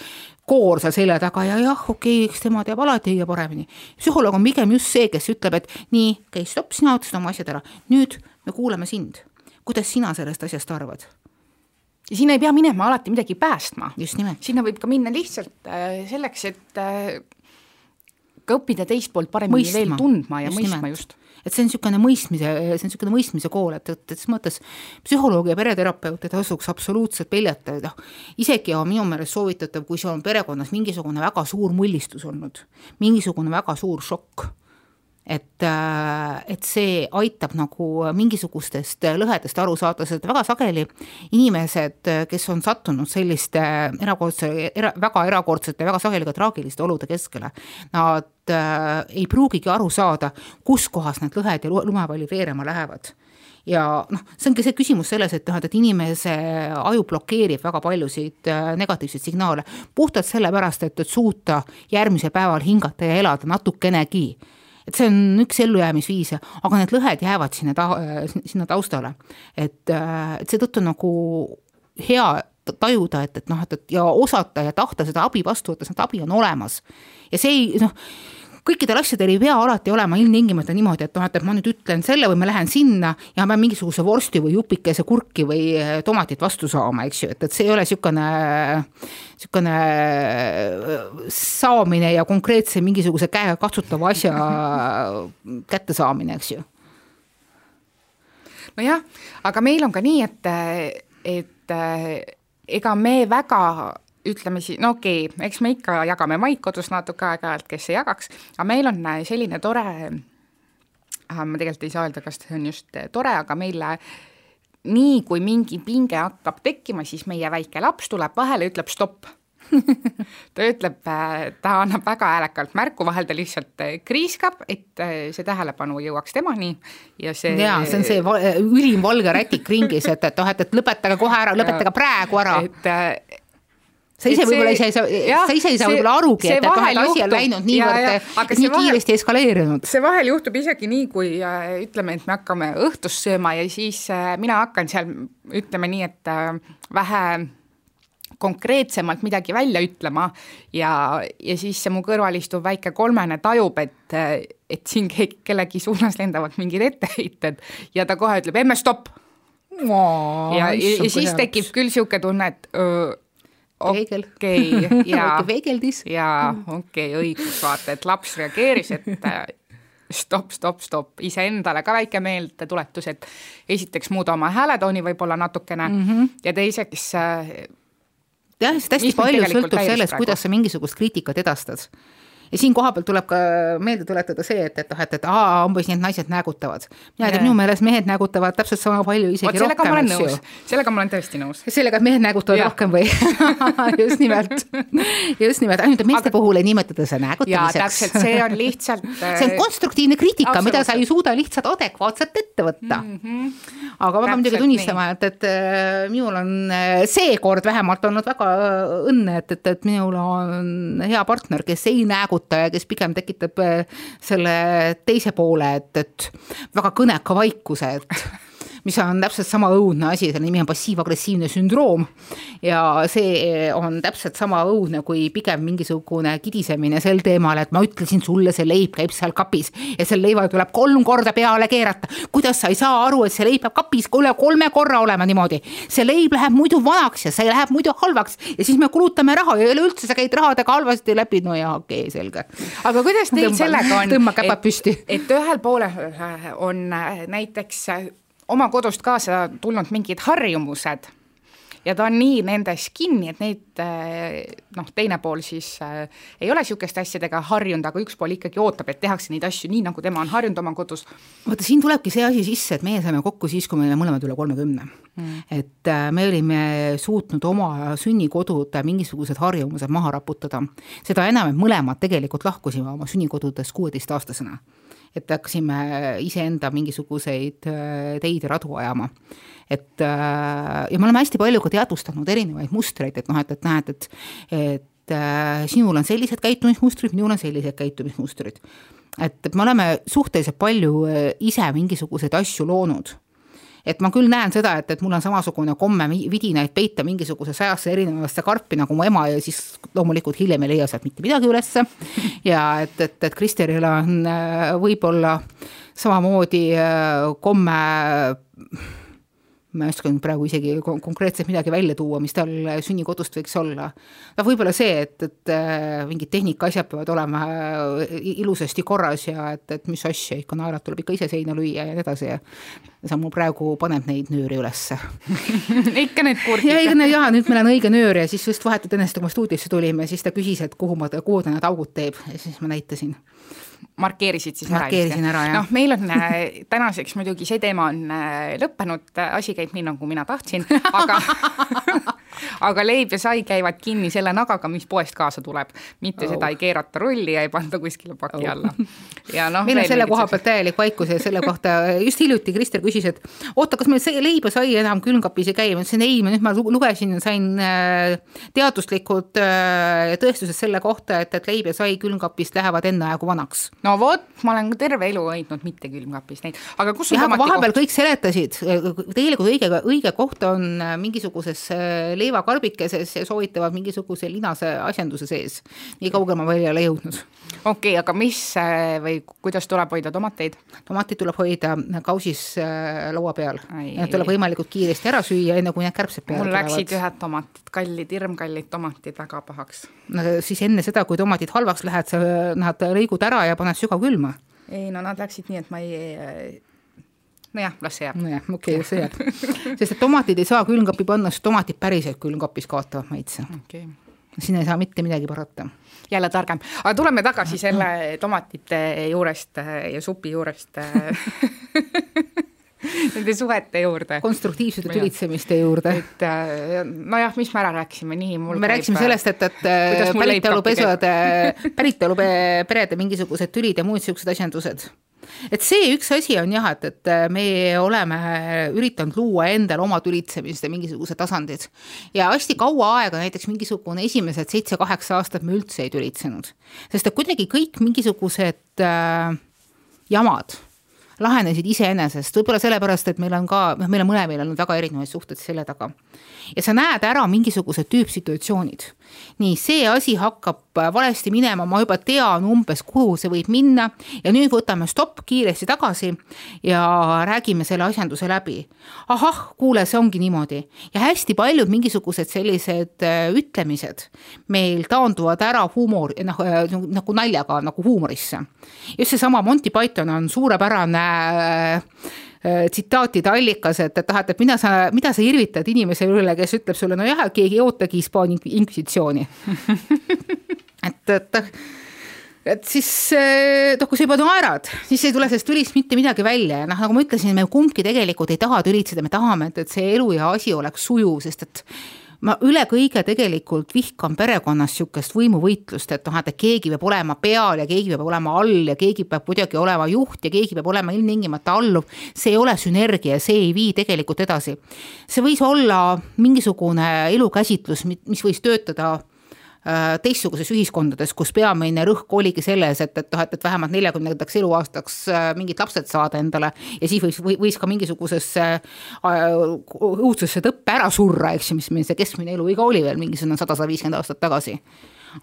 koor seal selja taga ja jah, okei okay,, eks tema teab alati kõige paremini. psühholoog on pigem just see, kes ütleb, et nii, okei okay,, stopp, sina ütlesid oma asjad ära, nüüd me kuulame sind. kuidas sina sellest asjast arvad? ja sinna ei pea minema alati midagi päästma. sinna võib ka minna lihtsalt äh, selleks, et äh, ka õppida teist poolt paremini mõistma. veel tundma ja just mõistma nimelt. just et see on niisugune mõistmise, see on niisugune mõistmise kool, et, et, et selles mõttes psühholoogi ja pereterapeut ei tasuks absoluutselt peljata, noh, isegi on minu meelest soovitatav, kui sul on perekonnas mingisugune väga suur mullistus olnud, mingisugune väga suur šokk et, äh, et see aitab nagu mingisugustest lõhedest aru saada, sest väga sageli inimesed, kes on sattunud selliste erakordse era,, väga erakordsete, väga sageli ka traagiliste olude keskele, nad äh, ei pruugigi aru saada, kus kohas need lõhed ja lumepalli veerema lähevad. Ja noh, see ongi see küsimus selles, et noh, et inimese aju blokeerib väga paljusid äh, negatiivseid signaale. Puhtalt sellepärast, et, et suuta järgmisel päeval hingata ja elada natukenegi et see on üks ellujäämisviise, aga need lõhed jäävad sinna ta-, sinna taustale. et, et seetõttu nagu hea tajuda, et, et noh, et, et ja osata ja tahta seda abi vastu võtta, seda abi on olemas. ja see ei noh kõikidel asjadel ei pea alati olema ilmtingimata niimoodi, et noh, et ma nüüd ütlen selle või ma lähen sinna ja ma pean mingisuguse vorsti või jupikese kurki või eh, tomatit vastu saama, eks ju, et, et see ei ole niisugune, niisugune eh, saamine ja konkreetse mingisuguse käekatsutava asja kättesaamine, eks ju. nojah, aga meil on ka nii, et, et ega me väga ütleme siis, no okei okay,, eks me ikka jagame maid kodus natuke aeg-ajalt, kes ei jagaks, aga meil on äh, selline tore, äh, ma tegelikult ei saa öelda, kas see on just äh, tore, aga meil nii kui mingi pinge hakkab tekkima, siis meie väike laps tuleb vahele, ütleb stopp ta ütleb, ta annab väga häälekalt märku, vahel ta lihtsalt kriiskab, et see tähelepanu jõuaks temani ja see. ja see on see ülim valge rätik ringis, et, et noh, et, et lõpetage kohe ära, lõpetage praegu ära. et sa ise võib-olla ise ei saa, sa ise ei saa võib-olla arugi, et, et et asi on läinud niivõrd, nii vahel, kiiresti eskaleerunud. see vahel juhtub isegi nii, kui äh, ütleme, et me hakkame õhtust sööma ja siis äh, mina hakkan seal, ütleme nii, et äh, vähe konkreetsemalt midagi välja ütlema ja, ja siis see mu kõrval istuv väike kolmene tajub, et, et siin kellegi suunas lendavad mingid etteheited ja ta kohe ütleb emme stopp. ja, ja, ja siis tekib küll niisugune tunne, et öö, okei okay, ja ja okei okay,, õigus, vaata, et laps reageeris, et stopp, stopp, stopp, iseendale ka väike meeldetuletus, et esiteks muuda oma hääletooni võib-olla natukene mm -hmm. ja teiseks jah, sest hästi palju sõltub sellest, kuidas sa mingisugust kriitikat edastad ja siin kohapeal tuleb ka meelde tuletada see, et, et noh, et, et aa, umbes et naised näägutavad. mina tea, minu meelest mehed näägutavad täpselt sama palju, isegi Oot, rohkem. sellega sellega ma olen tõesti nõus. sellega, et mehed näägutavad ja. rohkem või just nimelt, just nimelt, ainult et meeste Aga... puhul ei nimetada seda näägutamiseks. see on lihtsalt see on konstruktiivne kriitika, mida sa ei suuda lihtsalt adekvaatselt ette võtta mm. -hmm. aga ma pean muidugi tunnistama, et, et äh, minul on äh, seekord vähemalt olnud väga õnne, et, et, et minul on hea partner, kes ei nääguta arvutaja, kes pigem tekitab äh, selle teise poole, et, et väga kõneka vaikuse, et mis on täpselt sama õudne asi, selle nimi on passiiv-agressiivne sündroom. ja see on täpselt sama õudne kui pigem mingisugune kidisemine sel teemal, et ma ütlesin sulle, see leib käib seal kapis ja selle leiva tuleb kolm korda peale keerata. kuidas sa ei saa aru, et see leib peab kapis üle kolme korra olema niimoodi? see leib läheb muidu vanaks ja see läheb muidu halvaks ja siis me kulutame raha ja üleüldse sa käid rahadega halvasti läbi, no jaa, okei okay,, selge. aga kuidas teil sellega on? tõmba käpad püsti. et ühel poolel on näiteks oma kodust kaasa tulnud mingid harjumused ja ta on nii nendes kinni, et neid noh, teine pool siis äh, ei ole niisuguste asjadega harjunud, aga üks pool ikkagi ootab, et tehakse neid asju nii, nagu tema on harjunud oma kodus. vaata, siin tulebki see asi sisse, et meie saime kokku siis, kui me olime mõlemad üle kolmekümne mm.. et äh, me olime suutnud oma sünnikodud mingisugused harjumused maha raputada. seda enam, et mõlemad tegelikult lahkusime oma sünnikodudest kuueteistaastasena et hakkasime iseenda mingisuguseid äh, teid ja radu ajama. et äh, ja me oleme hästi palju ka teadvustanud erinevaid mustreid, et noh, et, et näed, et, et äh, sinul on sellised käitumismustrid, minul on sellised käitumismustrid. et me oleme suhteliselt palju ise mingisuguseid asju loonud et ma küll näen seda, et, et mul on samasugune komme vidinaid peita mingisuguse sajasse erinevasse karpi nagu mu ema ja siis loomulikult hiljem ei leia sealt mitte midagi ülesse. ja et, et, et Kristeril on äh, võib-olla samamoodi äh, komme ma ei oska nüüd praegu isegi konkreetselt midagi välja tuua, mis tal sünnikodust võiks olla. noh, võib-olla see, et, et äh, mingid tehnikaasjad peavad olema äh, ilusasti korras ja et, et mis asja ikka, naelad tuleb ikka ise seina lüüa ja nii edasi ja see mul praegu paneb neid nööri ülesse ikka need kurdid. ja, ja, ja nüüd meil on õige nöör ja siis just vahetult enne seda, kui me stuudiosse tulime, siis ta küsis, et kuhu ma, kuhu ta need augud teeb ja siis ma näitasin markeerisid siis Markeerisin ära, ära, noh, meil on äh, tänaseks muidugi see teema on äh, lõppenud, asi käib nii, nagu mina tahtsin, aga aga leib ja sai käivad kinni selle nagaga, mis poest kaasa tuleb. mitte oh. seda ei keerata rulli ja ei panda kuskile paki oh. alla. ja noh, meil on selle koha pealt täielik vaikus ja selle kohta just hiljuti Krister küsis, et oota, kas meil see leib ja sai enam külmkapis ei käi, ma ütlesin ei, nüüd ma lugesin, sain äh, teaduslikud tõestused selle kohta, et, et leib ja sai külmkapist lähevad enneaegu vanaks no vot, ma olen terve elu hoidnud mitte külmkapis neid, aga kus jah, aga vahepeal kõik seletasid, tegelikult õige, õige koht on äh, mingisuguses äh, leivakarbikeses ja soovitavad mingisuguse linase asjanduse sees. nii kaugele ma veel ei ole jõudnud. okei okay,, aga mis äh, või kuidas tuleb hoida tomateid? tomatid tuleb hoida kausis laua peal. Need tuleb võimalikult kiiresti ära süüa, enne kui need kärbsed peale tulevad. mul läksid ühed tomatid, kallid, hirmkallid tomatid väga pahaks. siis enne seda, kui tomatid halvaks lähevad, sa nad lõigud ära ja paned sügavkülma? ei no nad läksid nii, et ma ei nojah, las see jääb. nojah, okei okay,, see jääb. sest et tomatid ei saa külmkappi panna, sest tomatid päriselt külmkapis kaotavad maitse okay.. siin ei saa mitte midagi parata. jälle targem, aga tuleme tagasi selle tomatite juurest ja supi juurest nende suhete juurde. konstruktiivsete tülitsemiste juurde. et äh, nojah, mis me ära rääkisime, nii mul me rääkisime äh, sellest, et, et äh, päritolupesade, päritoluperede mingisugused tülid ja muud niisugused asjandused et see üks asi on jah, et, et me oleme üritanud luua endale oma tülitsemiste mingisugused tasandid. ja hästi kaua aega, näiteks mingisugune esimesed seitse-kaheksa aastat me üldse ei tülitsenud. sest et kuidagi kõik mingisugused äh, jamad lahenesid iseenesest, võib-olla sellepärast, et meil on ka, noh, meil on mõlemil olnud väga erinevaid suhteid selle taga. Ja sa näed ära mingisugused tüüpsituatsioonid. nii, see asi hakkab valesti minema, ma juba tean umbes, kuhu see võib minna ja nüüd võtame stopp kiiresti tagasi ja räägime selle asjanduse läbi. ahah, kuule, see ongi niimoodi ja hästi paljud mingisugused sellised äh, ütlemised meil taanduvad ära huumor, noh nagu naljaga nagu huumorisse. just seesama Monty Python on suurepärane äh, äh, tsitaatide allikas, et, et noh, et, et mida sa, mida sa irvitad inimese üle, kes ütleb sulle, nojah, keegi ei ootagi Hispaania inkvisitsiooni. Et, et et siis noh, kui sa juba naerad, siis ei tule sellest tülist mitte midagi välja. Ja noh, nagu ma ütlesin, me kumbki tegelikult ei taha tülitseda, me tahame, et, et see elu ja asi oleks sujuv, sest et ma üle kõige tegelikult vihkan perekonnas niisugust võimuvõitlust, et noh, et keegi peab olema peal ja keegi peab olema all ja keegi peab kuidagi olema juht ja keegi peab olema ilmtingimata alluv. see ei ole sünergia, see ei vii tegelikult edasi. see võis olla mingisugune elukäsitlus, mis võis töötada teistsuguses ühiskondades, kus peamine rõhk oligi selles, et, et noh, et, et vähemalt neljakümnendaks eluaastaks äh, mingid lapsed saada endale ja siis võis, võis ka mingisugusesse äh, õudsesse tõppe ära surra, eks ju, mis meil see keskmine eluiga oli veel mingisugune sada, sada viiskümmend aastat tagasi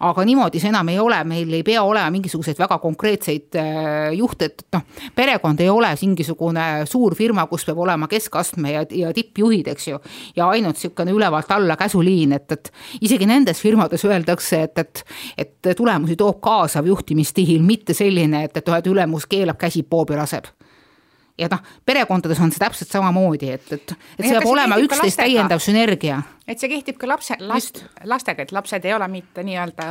aga niimoodi see enam ei ole, meil ei pea olema mingisuguseid väga konkreetseid äh, juhte, et noh, perekond ei ole mingisugune suur firma, kus peab olema keskastme ja, ja tippjuhid, eks ju. ja ainult niisugune ülevalt alla käsuliin, et, et isegi nendes firmades öeldakse, et, et, et tulemusi toob kaasav juhtimisstiil, mitte selline, et, et, et ülemus keelab, käsib, poobi laseb ja noh, perekondades on see täpselt samamoodi, et, et, et see peab olema üksteist täiendav sünergia. et see kehtib ka lapse, last, lastega, et lapsed ei ole mitte nii-öelda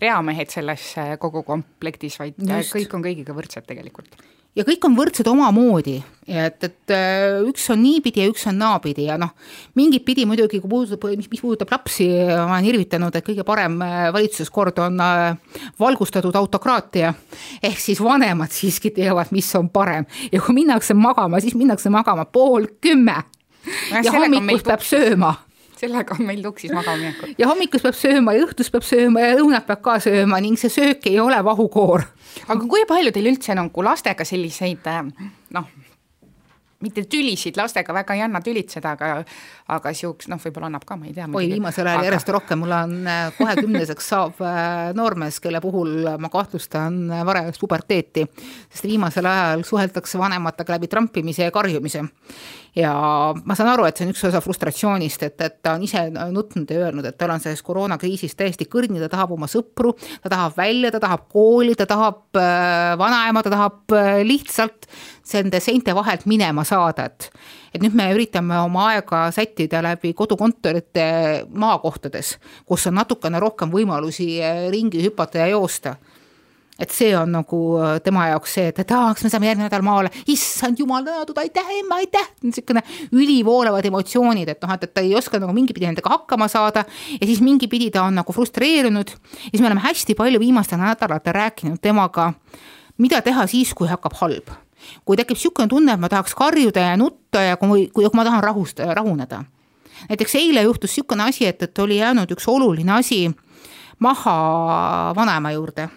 reamehed selles kogu komplektis, vaid Just. kõik on kõigiga võrdsed tegelikult ja kõik on võrdsed omamoodi, et, et äh, üks on niipidi ja üks on naapidi ja noh, mingit pidi muidugi, kui puudutab, mis, mis puudutab lapsi, ma olen irvitanud, et kõige parem äh, valitsuskord on äh, valgustatud autokraatia. ehk siis vanemad siiski teavad, mis on parem. Ja kui minnakse magama, siis minnakse magama pool kümme. Ja, ja hommikul peab sööma sellega on meil tuksis magama minekut. ja hommikus peab sööma ja õhtus peab sööma ja lõunat peab ka sööma ning see söök ei ole vahukoor. aga kui palju teil üldse nagu lastega selliseid noh, mitte tülisid lastega väga ei anna tülitseda, aga aga siukest noh, võib-olla annab ka, ma ei tea. oi, viimasel ajal aga... järjest rohkem, mul on äh, kohe kümneseks saav äh, noormees, kelle puhul ma kahtlustan äh, varajast puberteeti, sest viimasel ajal suheldakse vanematega läbi trampimise ja karjumise ja ma saan aru, et see on üks osa frustratsioonist, et, et ta on ise nutnud ja öelnud, et tal on selles koroonakriisis täiesti kõrni, ta tahab oma sõpru, ta tahab välja, ta tahab kooli, ta tahab äh, vanaema, ta tahab äh, lihtsalt nende seinte vahelt minema saada, et et nüüd me üritame oma aega sättida läbi kodukontorite maakohtades, kus on natukene rohkem võimalusi äh, ringi hüpata ja joosta et see on nagu äh, tema jaoks see, et, et aa, kas me saame järgmine nädal maale, issand jumal tänatud, aitäh emme, aitäh, niisugune ülivoolavad emotsioonid, et noh, et, et ta ei oska nagu mingipidi nendega hakkama saada. Ja siis mingipidi ta on nagu frustreerunud. Ja siis me oleme hästi palju viimastel nädalatel rääkinud temaga, mida teha siis, kui hakkab halb. kui tekib niisugune tunne, et ma tahaks karjuda ja nutta ja kui, kui, ma tahan rahust, rahuneda. näiteks eile juhtus niisugune asi, et, et oli jäänud üks oluline asi maha vanaema juurde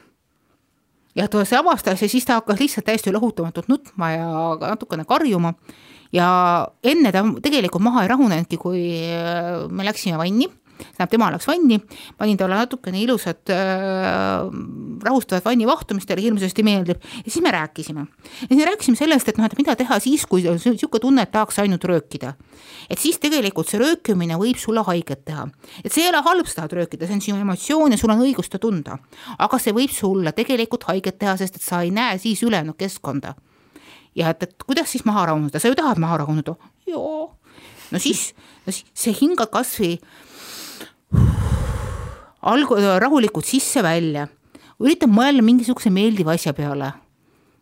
ja ta see avastas ja siis ta hakkas lihtsalt täiesti lohutamatult nutma ja natukene karjuma. ja enne ta tegelikult maha ei rahunenudki, kui me läksime vanni tähendab, tema läks vanni, panin talle natukene ilusat äh, rahustavat vannivahtu, mis talle hirmsasti meeldib ja siis me rääkisime. ja siis me rääkisime sellest, et noh, et mida teha siis, kui on niisugune tunne, et tahaks ainult röökida. et siis tegelikult see röökimine võib sulle haiget teha. et see ei ole halb, sa tahad röökida, see on sinu emotsioon ja sul on õigus ta tunda. aga see võib sulle tegelikult haiget teha, sest et sa ei näe siis ülejäänud keskkonda ja et, et kuidas siis maha rahuneda, sa ju tahad maha rahuneda? joo. no siis, no siis see hingad kasvõi algu-, rahulikult sisse-välja, üritad mõelda mingisuguse meeldiva asja peale.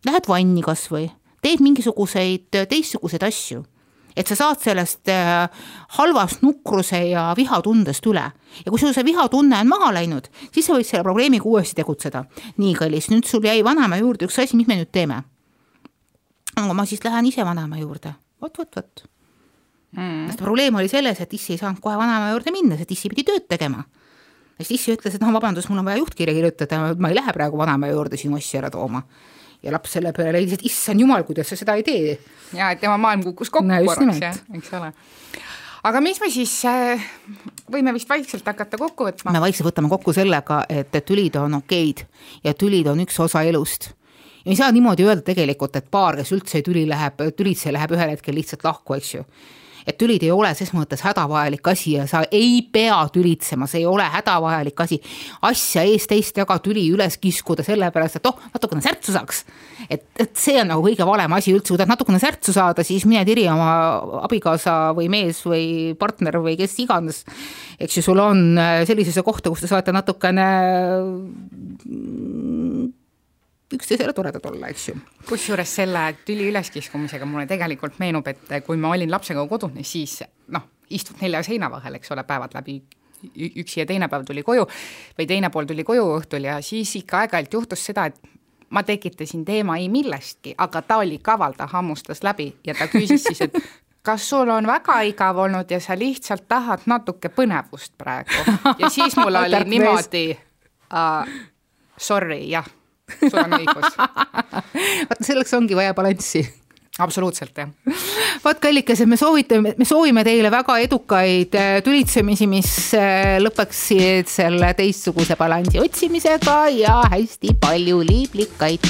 Lähed vanni kasvõi, teed mingisuguseid teistsuguseid asju, et sa saad sellest halvast nukruse ja vihatundest üle. ja kui sul see vihatunne on maha läinud, siis sa võid selle probleemiga uuesti tegutseda. nii, kallis, nüüd sul jäi vanaema juurde üks asi, mis me nüüd teeme? no ma siis lähen ise vanaema juurde, vot, vot, vot mm.. sest probleem oli selles, et issi ei saanud kohe vanaema juurde minna, sest issi pidi tööd tegema. ja siis issi ütles, et noh, vabandust, mul on vaja juhtkirja kirjutada, ma ei lähe praegu vanaema juurde sinu asja ära tooma. ja laps selle peale leidis, et issand jumal, kuidas sa seda ei tee. ja et tema maailm kukkus kokku No korraks, jah, eks ole. aga mis me siis äh, võime vist vaikselt hakata kokku võtma me vaikselt võtame kokku sellega, et, et tülid on okeid ja tülid on üks osa elust. ja ei saa niimoodi öelda tegelikult, et paar, kes üldse ei tüli, läheb, tülitse läheb ühel hetkel lihtsalt lahku, eks ju et tülid ei ole ses mõttes hädavajalik asi ja sa ei pea tülitsema, see ei ole hädavajalik asi. asja ees-teist taga tüli üles kiskuda sellepärast, et oh, natukene särtsu saaks. et, et see on nagu kõige valem asi üldse, kui tahad natukene särtsu saada, siis mine tiri oma abikaasa või mees või partner või kes iganes. eks ju, sul on äh, sellisesse kohta, kus te saate natukene mm, üksteisele toredad olla, eks ju. kusjuures selle tüli üleskiskumisega mulle tegelikult meenub, et kui ma olin lapsega kodune, siis noh, istud nelja seina vahel, eks ole, päevad läbi üksi ja teine päev tuli koju või teine pool tuli koju õhtul ja siis ikka aeg-ajalt juhtus seda, et ma tekitasin teema ei millestki, aga ta oli kaval, ta hammustas läbi ja ta küsis siis, et kas sul on väga igav olnud ja sa lihtsalt tahad natuke põnevust praegu? Ja siis mul oli niimoodi uh, sorry, jah, sul on õigus. Vaata, selleks ongi vaja balanssi. Absoluutselt, jah. vaat kallikesed, me soovitame, me soovime teile väga edukaid äh, tülitsemisi, mis äh, lõpeksid selle teistsuguse balansi otsimisega ja hästi palju liiblikaid